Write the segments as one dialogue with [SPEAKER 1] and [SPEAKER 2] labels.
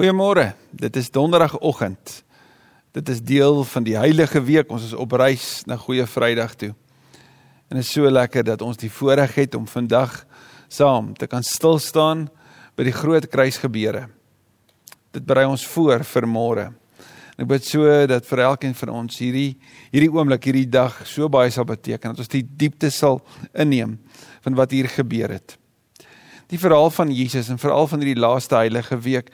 [SPEAKER 1] Goeiemôre. Dit is donderdagoggend. Dit is deel van die heilige week. Ons is op reis na Goeie Vrydag toe. En dit is so lekker dat ons die voorreg het om vandag saam te kan stil staan by die groot kruisgebeure. Dit berei ons voor vir môre. Ek bid so dat vir elkeen van ons hierdie hierdie oomblik, hierdie dag so baie sal beteken dat ons die diepte sal inneem van wat hier gebeur het. Die verhaal van Jesus en veral van hierdie laaste heilige week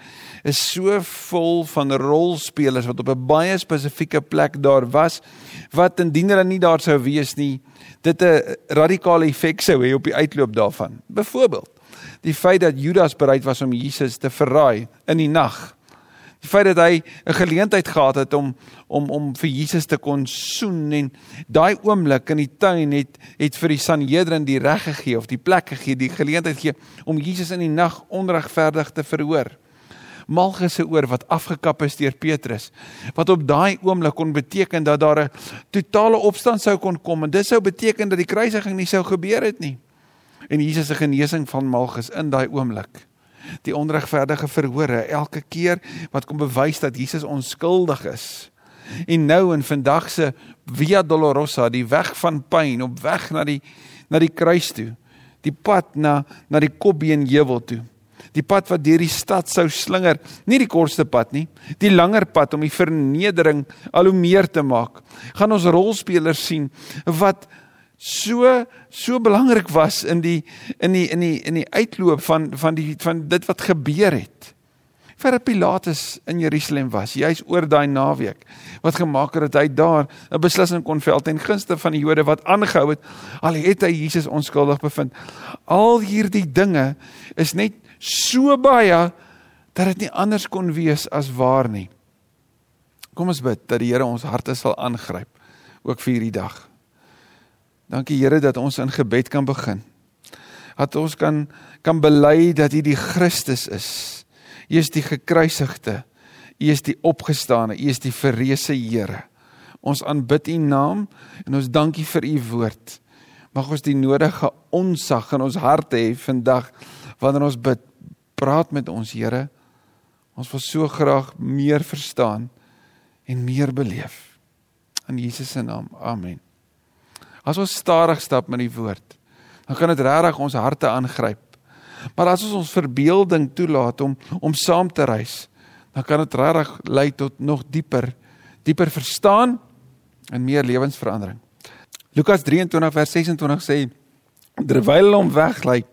[SPEAKER 1] is so vol van rolspelers wat op 'n baie spesifieke plek daar was wat indien hulle nie daar sou wees nie, dit 'n radikale effek sou hê op die uitloop daarvan. Byvoorbeeld, die feit dat Judas bereid was om Jesus te verraai in die nag Die feit dat hy 'n geleentheid gehad het om om om vir Jesus te kon soen en daai oomblik in die tuin het het vir die Sanhedrin die reg gegee of die plek gegee, die geleentheid gegee om Jesus in die nag onregverdig te verhoor. Malchus se oor wat afgekap is deur Petrus wat op daai oomblik kon beteken dat daar 'n totale opstand sou kon kom en dit sou beteken dat die kruisiging nie sou gebeur het nie. En Jesus se genesing van Malchus in daai oomblik die onregverdige verhore elke keer wat kom bewys dat Jesus onskuldig is. En nou in vandag se Via Dolorosa, die weg van pyn op weg na die na die kruis toe. Die pad na na die Kopbeen heuwel toe. Die pad wat deur die stad sou slinger, nie die kortste pad nie, die langer pad om die vernedering al hoe meer te maak. Gaan ons rolspelers sien wat so so belangrik was in die in die in die in die uitloop van van die van dit wat gebeur het. Vir Pilatus in Jerusalem was, juis oor daai naweek wat gemaak het dat hy daar 'n beslissing kon vel ten gunste van die Jode wat aangehou het al het hy Jesus onskuldig bevind. Al hierdie dinge is net so baie dat dit nie anders kon wees as waar nie. Kom ons bid dat die Here ons harte sal aangryp ook vir hierdie dag. Dankie Here dat ons in gebed kan begin. Dat ons kan kan bely dat U die Christus is. U is die gekruisigde. U is die opgestane. U is die verreëse Here. Ons aanbid U naam en ons dankie vir U woord. Mag ons die nodige onsag in ons harte hê vandag wanneer ons bid. Praat met ons Here. Ons wil so graag meer verstaan en meer beleef. In Jesus se naam. Amen. As ons stadig stap met die woord, dan kan dit regtig ons harte aangryp. Maar as ons ons verbeelding toelaat om om saam te reis, dan kan dit regtig lei tot nog dieper dieper verstaan en meer lewensverandering. Lukas 23 vers 26 sê terwyl hulle hom weglei,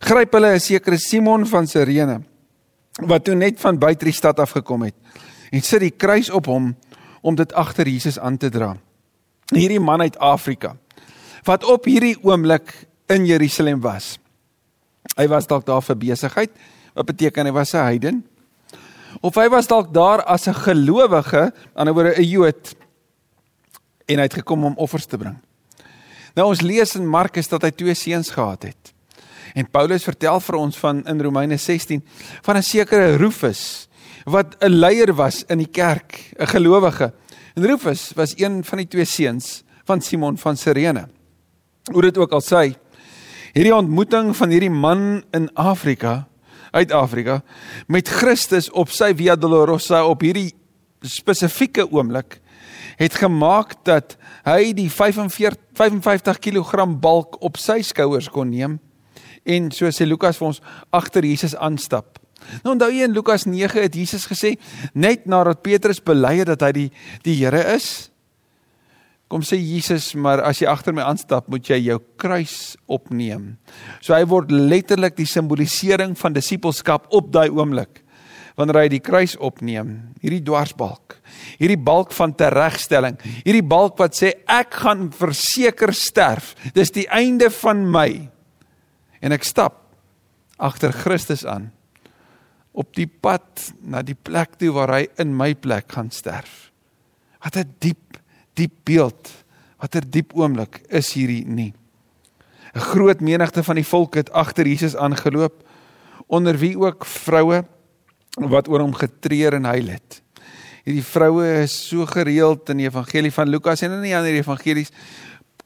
[SPEAKER 1] gryp hulle 'n sekere Simon van Sirene wat toe net van buite die stad afgekom het en sit die kruis op hom om dit agter Jesus aan te dra. Hierdie man uit Afrika wat op hierdie oomblik in Jerusalem was. Hy was dalk daar vir besigheid, wat beteken hy was 'n heiden. Of hy was dalk daar as 'n gelowige, aan 'n woorde 'n Jood en hy het gekom om offers te bring. Nou ons lees in Markus dat hy twee seuns gehad het. En Paulus vertel vir ons van in Romeine 16 van 'n sekere Rufus wat 'n leier was in die kerk, 'n gelowige. En Rufus was een van die twee seuns van Simon van Sirene hoe dit ook al sê, hierdie ontmoeting van hierdie man in Afrika, uit Afrika, met Christus op sy Via Dolorosa op hierdie spesifieke oomblik het gemaak dat hy die 45 55 kg balk op sy skouers kon neem en so sê Lukas vir ons agter Jesus aanstap. Nou onthou jy in Lukas 9 het Jesus gesê net nadat Petrus bely het dat hy die die Here is, Kom sê Jesus, maar as jy agter my aanstap, moet jy jou kruis opneem. So hy word letterlik die simbolisering van disippelskap op daai oomblik wanneer hy die kruis opneem, hierdie dwarsbalk, hierdie balk van teregstelling, hierdie balk wat sê ek gaan verseker sterf. Dis die einde van my. En ek stap agter Christus aan op die pad na die plek toe waar hy in my plek gaan sterf. Wat 'n diep diep beeld. Watter diep oomblik is hierdie nie. 'n Groot menigte van die volk het agter Jesus aangeloop onder wie ook vroue wat oor hom getreur en huil het. Hierdie vroue is so gereeld in die evangelie van Lukas en in die ander evangelies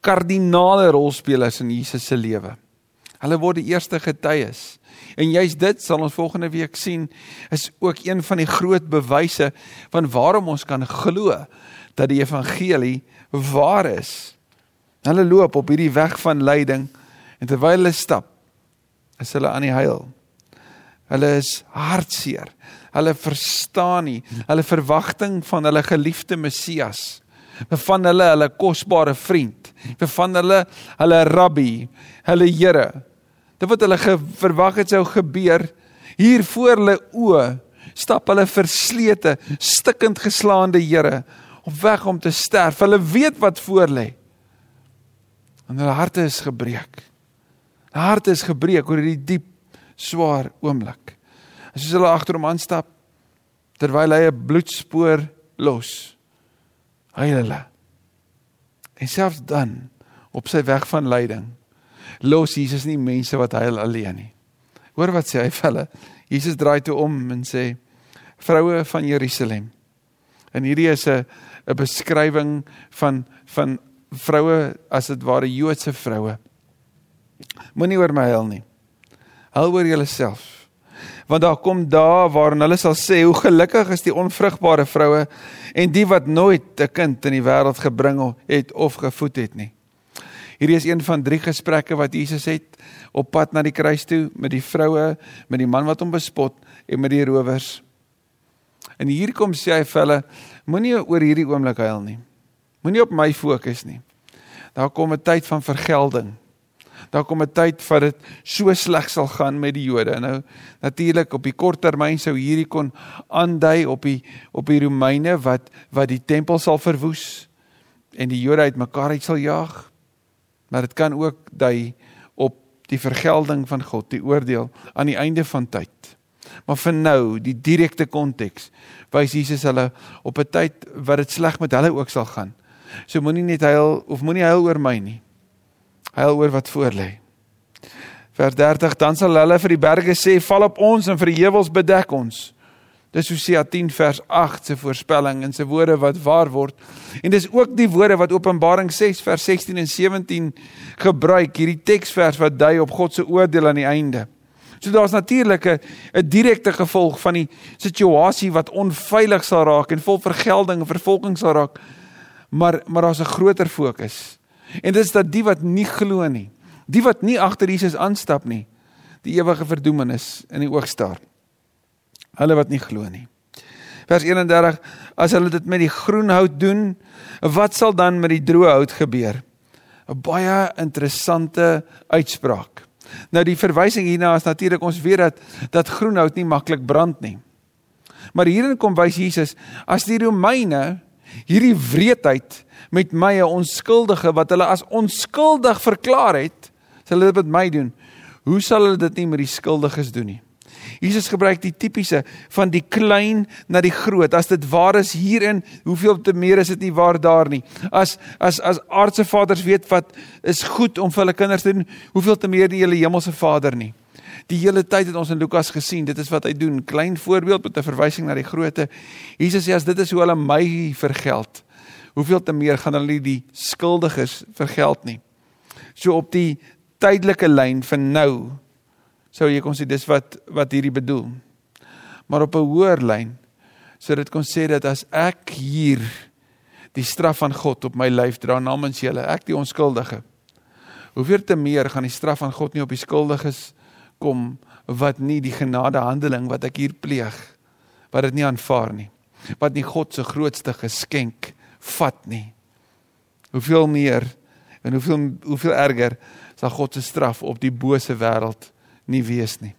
[SPEAKER 1] kardinale rolspelers in Jesus se lewe. Hulle word die eerste getuies En juist dit sal ons volgende week sien is ook een van die groot bewyse van waarom ons kan glo dat die evangelie waar is. Hulle loop op hierdie weg van lyding en terwyl hulle stap is hulle aan die huil. Hulle is hartseer. Hulle verstaan nie hulle verwagting van hulle geliefde Messias. Van hulle hulle kosbare vriend. Van hulle hulle rabbi, hulle Here. Dit wat hulle verwag het sou gebeur hier voor hulle oë stap hulle verslete, stikkend geslaande Here op weg om te sterf. Hulle weet wat voor lê. En hulle harte is gebreek. Hulle harte is gebreek oor hierdie diep swaar oomblik. En soos hulle agter hom aanstap terwyl hy 'n bloedspoor los, huil hulle. En selfs dan op sy weg van lyding los Jesus nie mense wat huil alleen nie. Hoor wat sê hy vir hulle? Jesus draai toe om en sê: "Vroue van Jerusalem." En hierdie is 'n 'n beskrywing van van vroue as dit ware Joodse vroue. Moenie oor my huil nie. Huil oor jouself. Want daar kom dae waarin hulle sal sê hoe gelukkig is die onvrugbare vroue en die wat nooit 'n kind in die wêreld gebring het of gevoed het nie. Hierdie is een van drie gesprekke wat Jesus het op pad na die kruis toe met die vroue, met die man wat hom bespot en met die rowers. En hier kom sê hy vir hulle, moenie oor hierdie oomblik huil nie. Moenie op my fokus nie. Daar kom 'n tyd van vergelding daar kom 'n tyd wat dit so sleg sal gaan met die Jode. Nou natuurlik op die kort termyn sou hierdie kon aandui op die op die Romeine wat wat die tempel sal verwoes en die Jode uitmekaar uit sal jaag. Maar dit kan ook dui op die vergelding van God, die oordeel aan die einde van tyd. Maar vir nou, die direkte konteks, wys Jesus hulle op 'n tyd wat dit sleg met hulle ook sal gaan. So moenie net huil of moenie huil oor my nie. Huil oor wat voor lê. Vers 30 dan sal hulle vir die berge sê val op ons en vir die heuwels bedek ons. Dis Hosea 10 vers 8 se voorspelling en se woorde wat waar word. En dis ook die woorde wat Openbaring 6 vers 16 en 17 gebruik, hierdie teksvers wat dui op God se oordeel aan die einde. So daar's natuurlik 'n direkte gevolg van die situasie wat onveilig sal raak en vol vergelding en vervolging sal raak. Maar maar daar's 'n groter fokus. En dit is dat die wat nie glo nie, die wat nie agter Jesus aanstap nie, die ewige verdoemenis in die oog staar. Hulle wat nie glo nie. Vers 31: As hulle dit met die groen hout doen, wat sal dan met die droë hout gebeur? 'n Baie interessante uitspraak. Nou die verwysing hierna is natuurlik ons weet dat dat groen hout nie maklik brand nie. Maar hierin kom wys Jesus as die Romeine hierdie wreedheid met my 'n onskuldige wat hulle as onskuldig verklaar het, sal hulle dit met my doen. Hoe sal hulle dit nie met die skuldiges doen nie? Jesus gebruik die tipiese van die klein na die groot. As dit waar is hierin, hoeveel te meer is dit nie waar daar nie. As as as aardse vaders weet wat is goed om vir hulle kinders te doen, hoeveel te meer die hele hemelse Vader nie. Die hele tyd het ons in Lukas gesien, dit is wat hy doen. Klein voorbeeld met 'n verwysing na die grootte. Jesus sê as dit is hoe hulle my vergeld, hoeveel te meer gaan hulle die skuldiges vergeld nie. So op die tydelike lyn van nou sou jy kon sê dis wat wat hierdie bedoel. Maar op 'n hoër lyn sou dit kon sê dat as ek hier die straf van God op my lyf dra namens julle, ek die onskuldige. Hoeveel te meer gaan die straf van God nie op die skuldiges kom wat nie die genade handeling wat ek hier pleeg wat dit nie aanvaar nie. Wat nie God se grootste geskenk vat nie. Hoeveel meer en hoeveel hoeveel erger sal God se straf op die bose wêreld nie wees nie.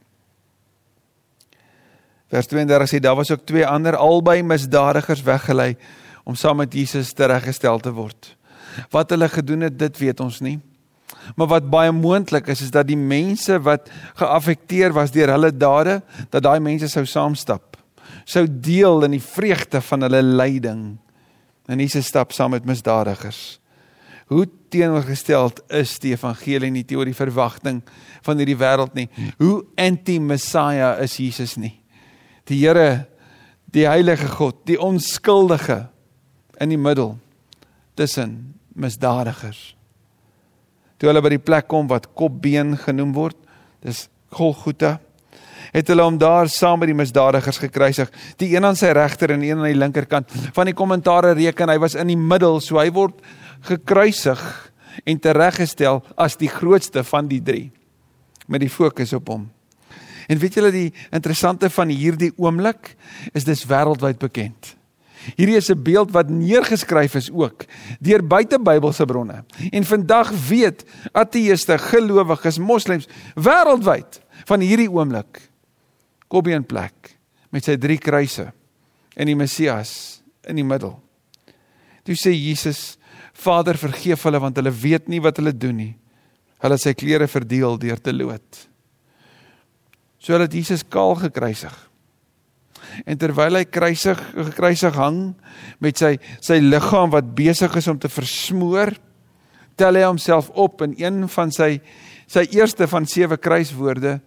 [SPEAKER 1] Vers 32 sê daar was ook twee ander albei misdadigers weggelei om saam met Jesus tereggestel te word. Wat hulle gedoen het, dit weet ons nie. Maar wat baie moontlik is is dat die mense wat geaffekteer was deur hulle dade, dat daai mense sou saamstap, sou deel in die vreugde van hulle lyding En Jesus stap saam met misdadigers. Hoe teenoorgesteld is die evangelie nie teenoor die verwagting van hierdie wêreld nie. Hoe anti-Messia is Jesus nie. Die Here, die heilige God, die onskuldige in die middel tussen misdadigers. Toe hulle by die plek kom wat Kopbeen genoem word, dis Golgotha het hulle hom daar saam met die misdadigers gekruisig, die een aan sy regter en een aan die linkerkant. Van die kommentare reken hy was in die middel, so hy word gekruisig en tereggestel as die grootste van die drie met die fokus op hom. En weet julle die interessante van hierdie oomblik is dis wêreldwyd bekend. Hierdie is 'n beeld wat neergeskryf is ook deur buitebybelse bronne. En vandag weet ateëste, gelowiges, moslems wêreldwyd van hierdie oomblik kom hy in plek met sy drie kruise en die Messias in die middel. Toe sê Jesus: Vader, vergeef hulle want hulle weet nie wat hulle doen nie. Hulle het sy klere verdeel deur te loot. So hulle het Jesus kaal gekruisig. En terwyl hy kruisig gekruisig hang met sy sy liggaam wat besig is om te versmoor, tel hy homself op in een van sy sy eerste van sewe kruiswoorde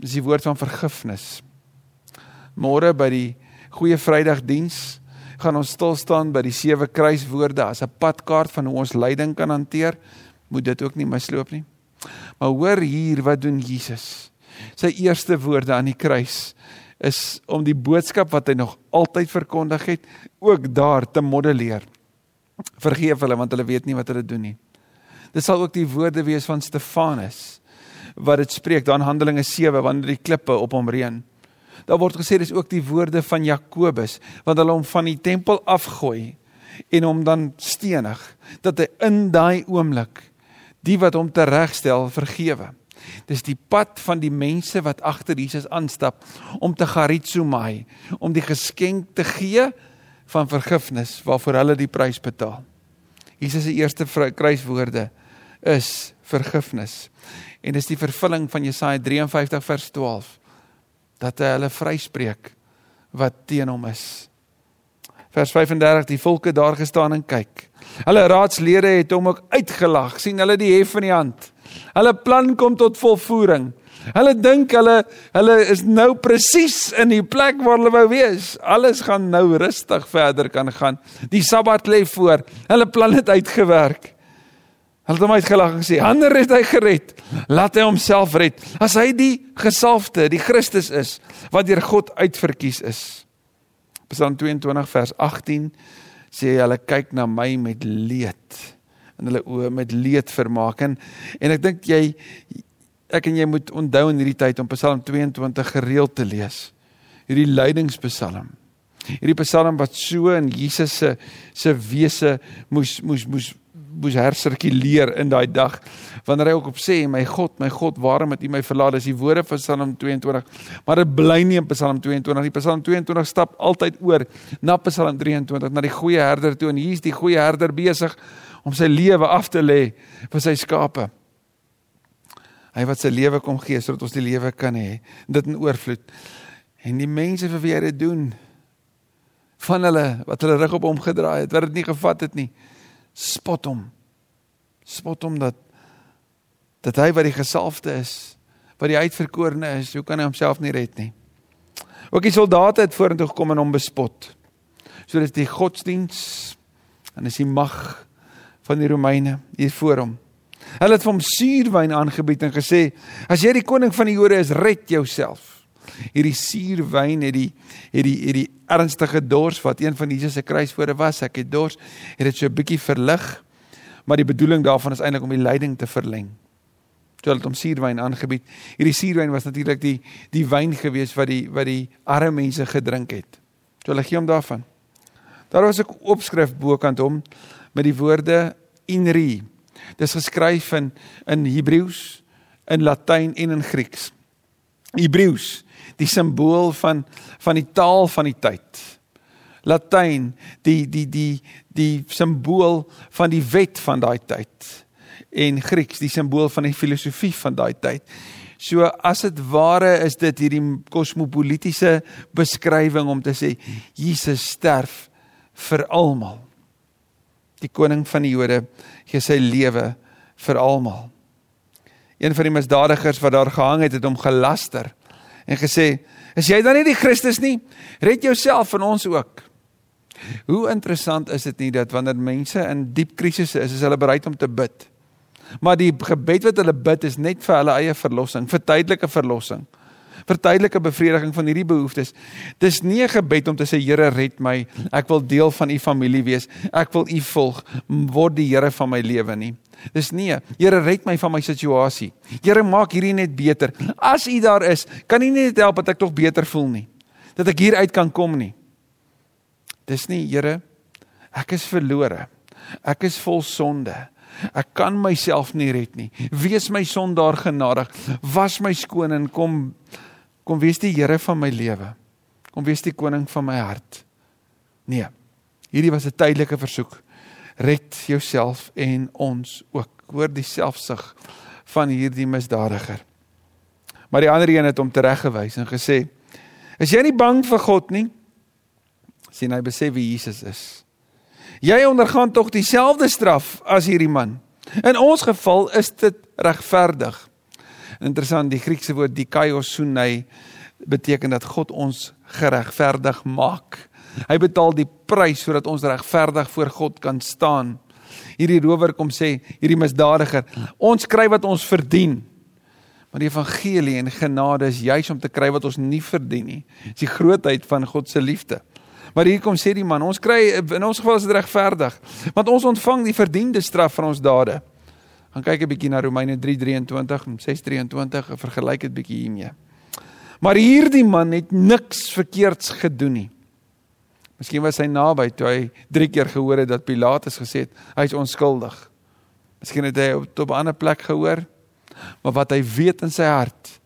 [SPEAKER 1] Dis die woord van vergifnis. Môre by die Goeie Vrydag diens gaan ons stil staan by die sewe kruiswoorde as 'n padkaart van hoe ons lyding kan hanteer. Moet dit ook nie misloop nie. Maar hoor hier wat doen Jesus. Sy eerste woorde aan die kruis is om die boodskap wat hy nog altyd verkondig het ook daar te modelleer. Vergeef hulle want hulle weet nie wat hulle doen nie. Dit sal ook die woorde wees van Stefanus wat dit spreek dan Handelinge 7 wanneer die klippe op hom reën. Daar word gesê dis ook die woorde van Jakobus want hulle hom van die tempel afgooi en hom dan stenig dat hy in daai oomblik die wat hom teregstel vergewe. Dis die pad van die mense wat agter Jesus aanstap om te garitsomai, om die geskenk te gee van vergifnis waarvoor hulle die prys betaal. Jesus se eerste kruiswoorde is vergifnis. En dis die vervulling van Jesaja 53 vers 12 dat hy hulle vryspreek wat teen hom is. Vers 35 die volke daar gestaan en kyk. Hulle raadslede het hom ook uitgelag. sien hulle die hef in die hand. Hulle plan kom tot volvoering. Hulle dink hulle hulle is nou presies in die plek waar hulle wou wees. Alles gaan nou rustig verder kan gaan. Die Sabbat lê voor. Hulle plan het uitgewerk. Hulle het hom uitgelag en gesê: "Ander het hy gered. Laat hy homself red. As hy die gesalfde, die Christus is wat deur God uitverkies is." Psalm 22 vers 18 sê hulle kyk na my met leed en hulle oë met leed vermaak en en ek dink jy ek en jy moet onthou in hierdie tyd om Psalm 22 gereeld te lees. Hierdie lydingspsalm. Hierdie psalm wat so in Jesus se se wese moes moes moes moes hersirkuleer in daai dag wanneer hy ook op sê my God my God waarom het U my verlaat? Dis die woorde van Psalm 22 maar dit bly nie in Psalm 22 die Psalm 22 stap altyd oor na Psalm 23 na die goeie herder toe. En hier's die goeie herder besig om sy lewe af te lê vir sy skape. Hy wat sy lewe kom gee sodat ons die lewe kan hê. Dit in oorvloed. En die mense vir wie hy dit doen van hulle wat hulle rug op hom gedraai het wat dit nie gevat het nie spot hom. Spot hom dat dat hy wat die gesalfde is, wat die uitverkorene is, hoe kan hy homself nie red nie? Ook die soldate het vorentoe gekom en hom bespot. So dis die godsdiens en dis die mag van die Romeine hier voor hom. Hulle het vir hom suurwyn aangebied en gesê: "As jy die koning van die Jode is, red jouself." hierdie suurwyn het die het die het die ernstige dors wat een van Jesus se kruiswoorde was, ek het dors, het dit so 'n bietjie verlig. Maar die bedoeling daarvan is eintlik om die lyding te verleng. So het hom suurwyn aangebied. Hierdie suurwyn was natuurlik die die wyn gewees wat die wat die arme mense gedrink het. So hulle gee hom daarvan. Daar was 'n opskrif bokant hom met die woorde inri. Dis geskryf in in Hebreëus, in Latyn en in Grieks. Hebreëus die simbool van van die taal van die tyd. Latyn, die die die die simbool van die wet van daai tyd. En Grieks, die simbool van die filosofie van daai tyd. So as dit ware is dit hierdie kosmopolitiese beskrywing om te sê Jesus sterf vir almal. Die koning van die Jode gee sy lewe vir almal. Een van die misdadigers wat daar gehang het, het hom gelaster en gesê: "Is jy dan nie die Christus nie? Red jouself en ons ook." Hoe interessant is dit nie dat wanneer mense in diep krisisse is, is hulle bereid om te bid. Maar die gebed wat hulle bid is net vir hulle eie verlossing, vir tydelike verlossing. Vir tydelike bevrediging van hierdie behoeftes. Dis nie 'n gebed om te sê Here red my, ek wil deel van u familie wees, ek wil u volg, word die Here van my lewe nie. Dis nee, Here red my van my situasie. Here maak hierdie net beter. As u daar is, kan u net help dat ek tog beter voel nie. Dat ek hier uit kan kom nie. Dis nie Here, ek is verlore. Ek is vol sonde. Ek kan myself nie red nie. Wees my sondaar genadig. Was my skoon en kom kom wees die Here van my lewe. Kom wees die koning van my hart. Nee. Hierdie was 'n tydelike versoek. Red jouself en ons ook. Hoor die selfsug van hierdie misdadiger. Maar die ander een het hom tereggewys en gesê: "Is jy nie bang vir God nie?" sien hy besef wie Jesus is. Jy ondergaan tog dieselfde straf as hierdie man. In ons geval is dit regverdig. Interessant, die Griekse woord dikaiosune beteken dat God ons geregverdig maak. Hy betaal die prys sodat ons regverdig voor God kan staan. Hierdie rower kom sê, hierdie misdadiger, ons kry wat ons verdien. Maar die evangelie en genade is juis om te kry wat ons nie verdien nie. Dis die grootheid van God se liefde. Maar hier kom sê die man, ons kry in ons geval is dit regverdig, want ons ontvang die verdiende straf van ons dade. Gaan kyk 'n bietjie na Romeine 3:23 en 6:23 en vergelyk dit bietjie hiermee. Maar hierdie man het niks verkeerds gedoen nie. Miskien was hy naby toe hy 3 keer gehoor het dat Pilatus gesê het hy is onskuldig. Miskien het hy op 'n ander plek gehoor. Maar wat hy weet in sy hart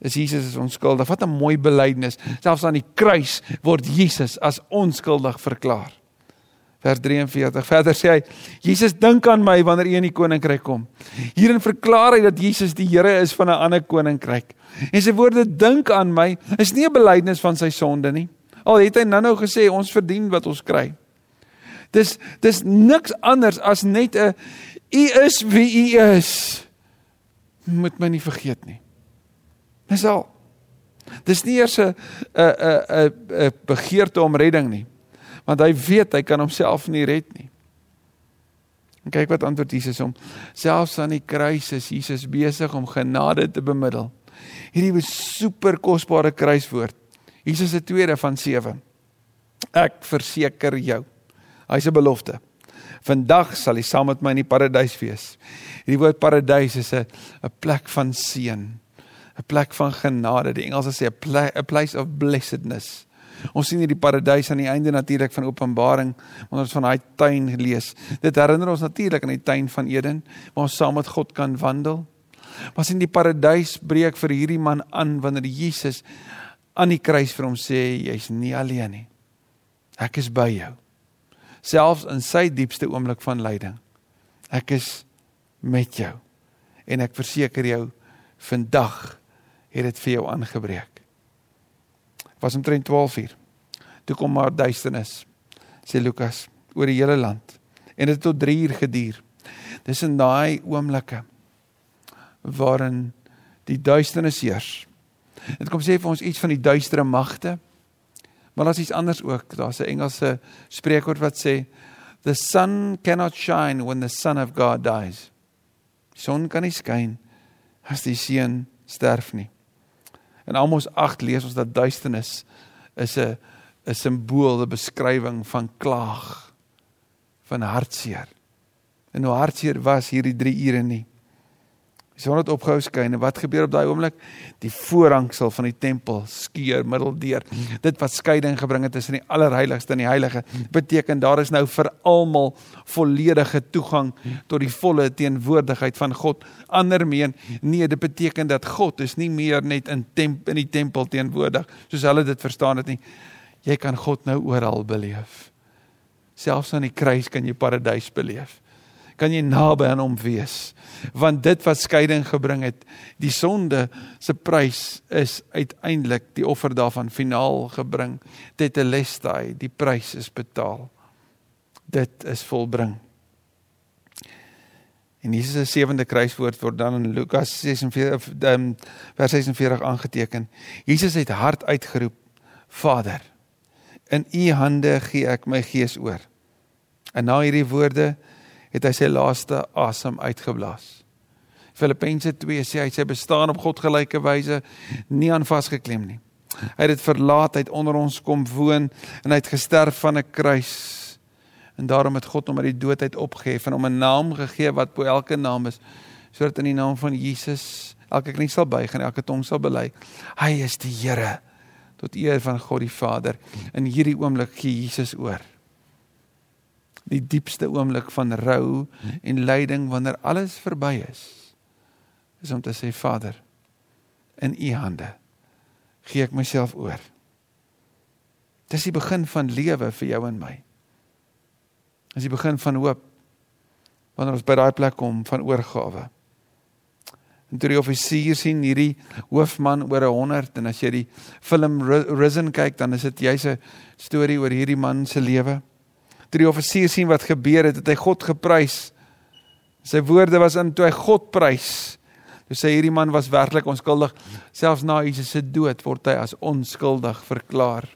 [SPEAKER 1] is Jesus is onskuldig. Wat 'n mooi belydenis. Selfs aan die kruis word Jesus as onskuldig verklaar. Vers 43. Verder sê hy: Jesus dink aan my wanneer u in die koninkryk kom. Hierin verklaar hy dat Jesus die Here is van 'n ander koninkryk. En sy woorde dink aan my is nie 'n belydenis van sy sonde nie. Al het hy nou-nou gesê ons verdien wat ons kry. Dis dis niks anders as net 'n u is wie u is. Moet my nie vergeet nie. Dis al. Dis nie eers 'n 'n 'n 'n begeerte om redding nie. Want hy weet hy kan homself nie red nie. En kyk wat antwoord Jesus hom. Selfs aan die kruis is Jesus besig om genade te bemiddel. Hierdie was super kosbare kruiswoord. Jesus se tweede van 7. Ek verseker jou. Hy's 'n belofte. Vandag sal jy saam met my in die paradys wees. Hierdie woord paradys is 'n 'n plek van seën. 'n plek van genade. Die Engelse sê a place of blessedness. Ons sien hierdie paradys aan die einde natuurlik van Openbaring wanneer ons van daai tuin lees. Dit herinner ons natuurlik aan die tuin van Eden waar ons saam met God kan wandel. Maar sien die paradys breek vir hierdie man aan wanneer Jesus aan die kruis vir hom sê jy's nie alleen nie. Ek is by jou. Selfs in sy diepste oomblik van lyding. Ek is met jou. En ek verseker jou vandag het dit vir jou aangebreek. Was omtrent 12 uur. Toe kom maar duisternis, sê Lukas, oor die hele land. En dit het tot 3 uur geduur. Dis in daai oomblikke waarin die duisternis heers. Dit kom sê vir ons iets van die duistere magte. Maar daar's iets anders ook. Daar's 'n Engelse spreekwoord wat sê the sun cannot shine when the son of God dies. Die son kan nie skyn as die seun sterf nie. In Amos 8 lees ons dat duisternis is 'n 'n simbool, 'n beskrywing van klaag, van hartseer. En hoe hartseer was hierdie 3 ure nie. Die son het opgehou skyn en wat gebeur op daai oomblik? Die voorhangsel van die tempel skeur middeldeur. Dit wat skeiding gebring het tussen die allerheiligste en die heilige, beteken daar is nou vir almal volledige toegang tot die volle teenwoordigheid van God. Ander meen, nee, dit beteken dat God is nie meer net in temp in die tempel teenwoordig soos hulle dit verstaan het nie. Jy kan God nou oral beleef. Selfs aan die kruis kan jy paradys beleef kan jy naby aan hom wees. Want dit wat skeiding gebring het, die sonde se prys is uiteindelik die offer daarvan finaal gebring. Dit te lestai, die prys is betaal. Dit is volbring. En Jesus se sewende kruiswoord word dan in Lukas 46 ehm, vers 46 aangeteken. Jesus het hard uitgeroep: Vader, in U hande gee ek my gees oor. En na hierdie woorde het hy sy laaste asem uitgeblaas. Filippense 2 sê hy sy bestaan op God gelyke wyse nie aan vasgeklem nie. Hy het dit verlaat, hy het onder ons kom woon en hy het gesterf van 'n kruis. En daarom het God hom uit die dood uit opgehef en hom 'n naam gegee wat bo elke naam is, sodat in die naam van Jesus elke knie sal buig en elke tong sal bely. Hy is die Here tot eer van God die Vader. In hierdie oomblik gee Jesus oor. Die diepste oomblik van rou en lyding wanneer alles verby is is om te sê Vader in u hande gee ek myself oor. Dis die begin van lewe vir jou en my. Dis die begin van hoop wanneer ons by daai plek kom van oorgawe. En toe die offisier sien hierdie hoofman oor 100 en as jy die film Risen kyk dan is dit jy's 'n storie oor hierdie man se lewe. Toe die offisier sien wat gebeur het, het hy God geprys. Sy woorde was in toe hy God prys. Toe sê hierdie man was werklik onskuldig. Selfs na Jesus se dood word hy as onskuldig verklaar.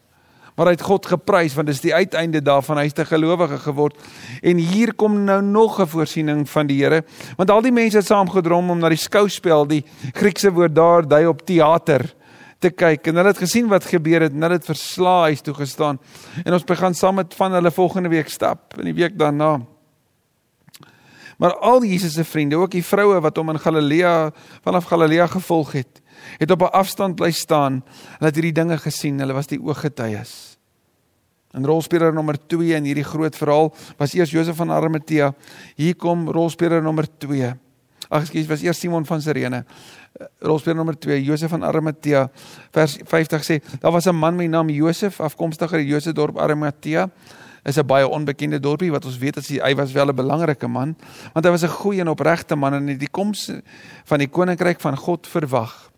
[SPEAKER 1] Maar hy het God geprys want dis die uiteinde daarvan hy's 'n gelowige geword. En hier kom nou nog 'n voorsiening van die Here. Want al die mense het saamgedrom om na die skouspel, die Griekse woord daar dui op teater te kyk en hulle het gesien wat gebeur het en hulle het verslae huis toe gestaan. En ons begin saam met van hulle volgende week stap in die week daarna. Maar al Jesus se vriende, ook die vroue wat hom in Galilea vanaf Galilea gevolg het, het op 'n afstand bly staan. Hulle het hierdie dinge gesien. Hulle was die ooggetuies. En rolspeler nommer 2 in hierdie groot verhaal was eers Josef van Arimatea. Hier kom rolspeler nommer 2. Ag ekskuus, was eers Simon van Sirene. Rolspeler nommer 2, Josef van Arimatea. Vers 50 sê, daar was 'n man met die naam Josef, afkomstig uit Joodse dorp Arimatea is 'n baie onbekende dorpie wat ons weet as hy, hy was wel 'n belangrike man want hy was 'n goeie en opregte man en het die koms van die koninkryk van God verwag.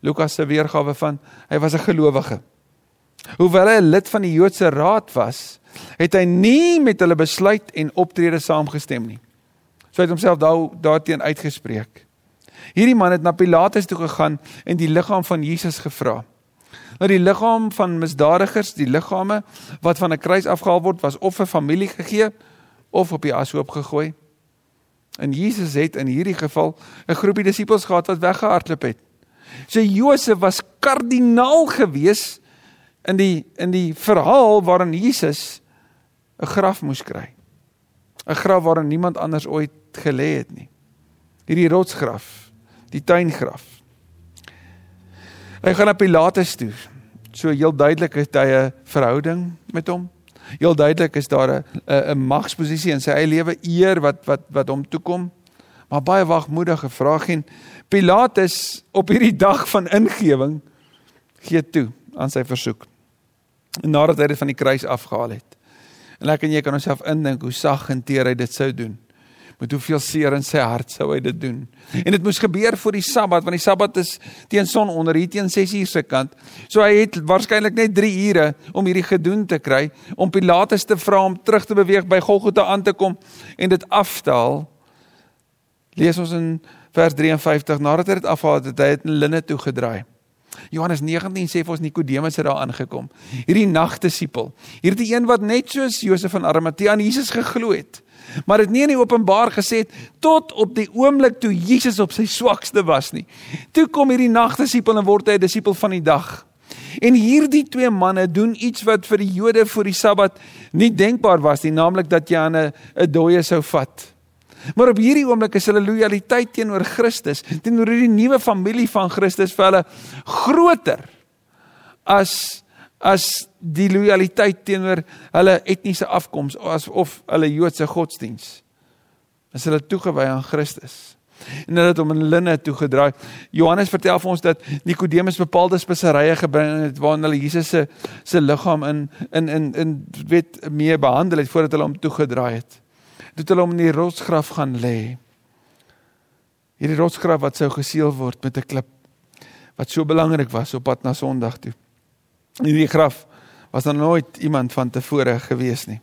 [SPEAKER 1] Lukas se weergawe van hy was 'n gelowige. Hoewel hy 'n lid van die Joodse raad was, het hy nie met hulle besluit en optrede saamgestem nie. So hy het homself daar daarteen uitgespreek. Hierdie man het na Pilatus toe gegaan en die liggaam van Jesus gevra dat die liggaam van misdadigers, die liggame wat van 'n kruis afgehaal word, was of vir familie gegee of op die ashoop gegooi. En Jesus het in hierdie geval 'n groepie disippels gehad wat weggehardloop het. So Josef was kardinaal gewees in die in die verhaal waarin Jesus 'n graf moes kry. 'n Graf waarin niemand anders ooit gelê het nie. Hierdie rotsgraf, die tuingraf. Hy gaan na Pilatus toe. So heel duidelik het hy 'n verhouding met hom. Heel duidelik is daar 'n 'n magsposisie in sy eie lewe eer wat wat wat hom toekom. Maar baie wagmoedige vraag en Pilatus op hierdie dag van ingewing gee toe aan sy versoek. En nadat hy dit van die kruis afgehaal het. En ek en jy kan onsself indink hoe sag en teer hy dit sou doen met hoeveel seer in sy hart sou hy dit doen. En dit moes gebeur voor die Sabbat want die Sabbat is teen sononder hier teen 6 uur se kant. So hy het waarskynlik net 3 ure om hierdie gedoen te kry om Pilatus te vra om terug te beweeg by Golgotha aan te kom en dit af te haal. Lees ons in vers 53 nadat hy dit afhaal het, het hy dit in linne toe gedraai. Johannes 19 sê vir ons Nikodemus het daar aangekom. Hierdie nagdisipel. Hierdie een wat net soos Josef van Arimatea aan Jesus geglo het maar dit nie in die openbaar gesê tot op die oomblik toe Jesus op sy swakste was nie. Toe kom hierdie nagdisipel en word hy 'n disipel van die dag. En hierdie twee manne doen iets wat vir die Jode voor die Sabbat nie denkbaar was nie, naamlik dat jy aan 'n dooie sou vat. Maar op hierdie oomblik is hulle lojaliteit teenoor Christus, teenoor hierdie nuwe familie van Christus vir hulle groter as as die lojaliteit teenoor hulle etniese afkoms of hulle Joodse godsdiens. As hulle toegewy aan Christus. En hulle het hom in linne toegedraai. Johannes vertel vir ons dat Nikodemus bepaalde speserye gebring het waarin hulle Jesus se se liggaam in in in in weet mee behandel het voordat hulle hom toegedraai het. Toe hulle hom in die rotsgraf gaan lê. Hierdie rotsgraf wat sou geseël word met 'n klip wat so belangrik was op pad na Sondag toe. In die graf was daar nooit iemand van tevore gewees nie.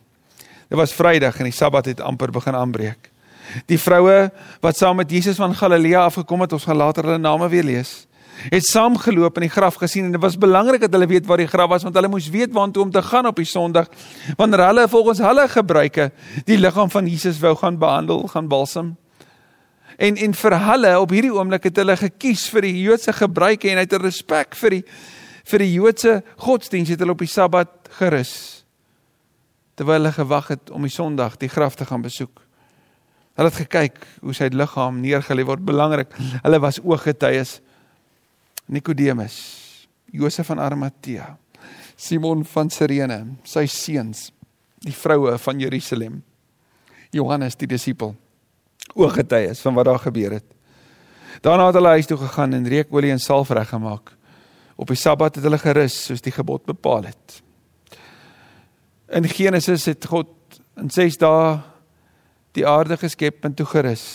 [SPEAKER 1] Dit was Vrydag en die Sabbat het amper begin aanbreek. Die vroue wat saam met Jesus van Galilea afgekom het, ons gaan later hulle name weer lees, het saamgeloop in die graf gesien en dit was belangrik dat hulle weet waar die graf was want hulle moes weet waartoe om te gaan op die Sondag wanneer hulle volgens hulle gebruike die liggaam van Jesus wou gaan behandel, gaan balsam. En en vir hulle op hierdie oomblik het hulle gekies vir die Joodse gebruike en uit respek vir die vir die Joodse godsdiens het hulle op die Sabbat gerus. Terwyl hulle gewag het om die Sondag die graf te gaan besoek. Hulle het gekyk hoe sy liggaam neergelê word, belangrik. Hulle was ooggetuies. Nikodemus, Josef van Arimatea, Simon van Sirene, sy seuns, die vroue van Jerusalem. Johannes die disipel ooggetuies van wat daar gebeur het. Daarna het hulle huis toe gegaan en reukolie en salf reggemaak. Op die Sabbat het hulle gerus soos die gebod bepaal het. In Genesis het God in 6 dae die aarde geskep en toe gerus.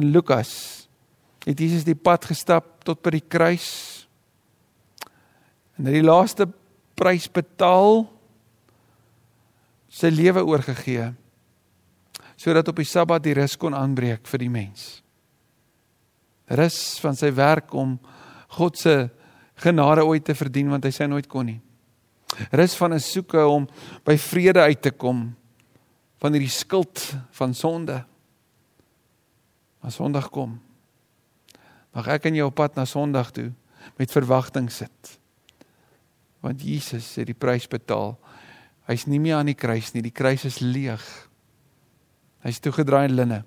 [SPEAKER 1] In Lukas het Jesus die pad gestap tot by die kruis. En hy die laaste prys betaal sy lewe oorgegee sodat op die Sabbat die rus kon aanbreek vir die mens. Rus van sy werk om God se genade ooit te verdien want hy sê nooit kon nie. Rus van 'n soeke om by vrede uit te kom van hierdie skuld van sonde. As Sondag kom, mag ek en jy op pad na Sondag toe met verwagting sit. Want Jesus het die prys betaal. Hy's nie meer aan die kruis nie, die kruis is leeg. Hy's toegedraai in linne.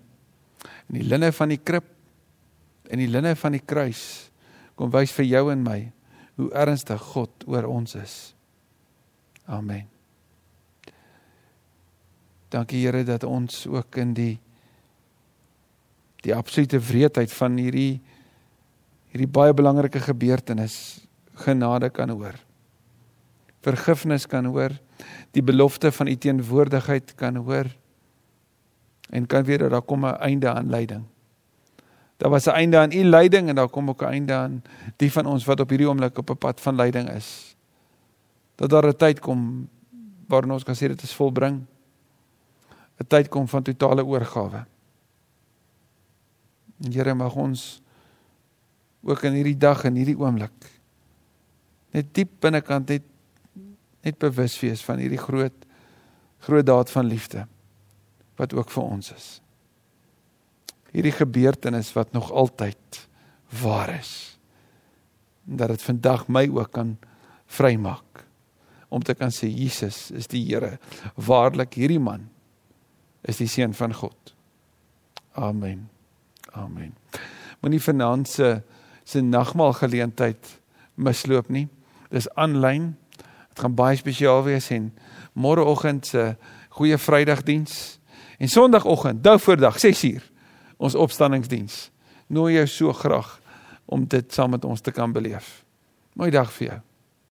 [SPEAKER 1] En die linne van die krib en die linne van die kruis kom wys vir jou en my hoe ernstig God oor ons is. Amen. Dankie Here dat ons ook in die die absolute wreedheid van hierdie hierdie baie belangrike gebeurtenis genade kan hoor. Vergifnis kan hoor, die belofte van u teenwoordigheid kan hoor en kan weet dat daar kom 'n einde aan lyding. Daar was 'n einde aan u lyding en daar kom ook 'n einde aan die van ons wat op hierdie oomblik op 'n pad van lyding is. Dat daar 'n tyd kom waarin ons kan sê dit is volbring. 'n Tyd kom van totale oorgawe. Here mag ons ook in hierdie dag en hierdie oomblik net diep binnekant net net bewus wees van hierdie groot groot daad van liefde wat ook vir ons is. Hierdie gebeurtenis wat nog altyd waar is. En dat dit vandag my ook kan vrymaak om te kan sê Jesus is die Here. Waarlik hierdie man is die seun van God. Amen. Amen. Moenie vanaand se se nagmaal geleentheid misloop nie. Dis aanlyn. Dit gaan baie spesiaal wees en môreoggend se goeie Vrydagdiens En Sondagoggend, dou voordag 6uur, ons opstanningsdiens. Nooi jou so graag om dit saam met ons te kan beleef. Mooi dag vir jou.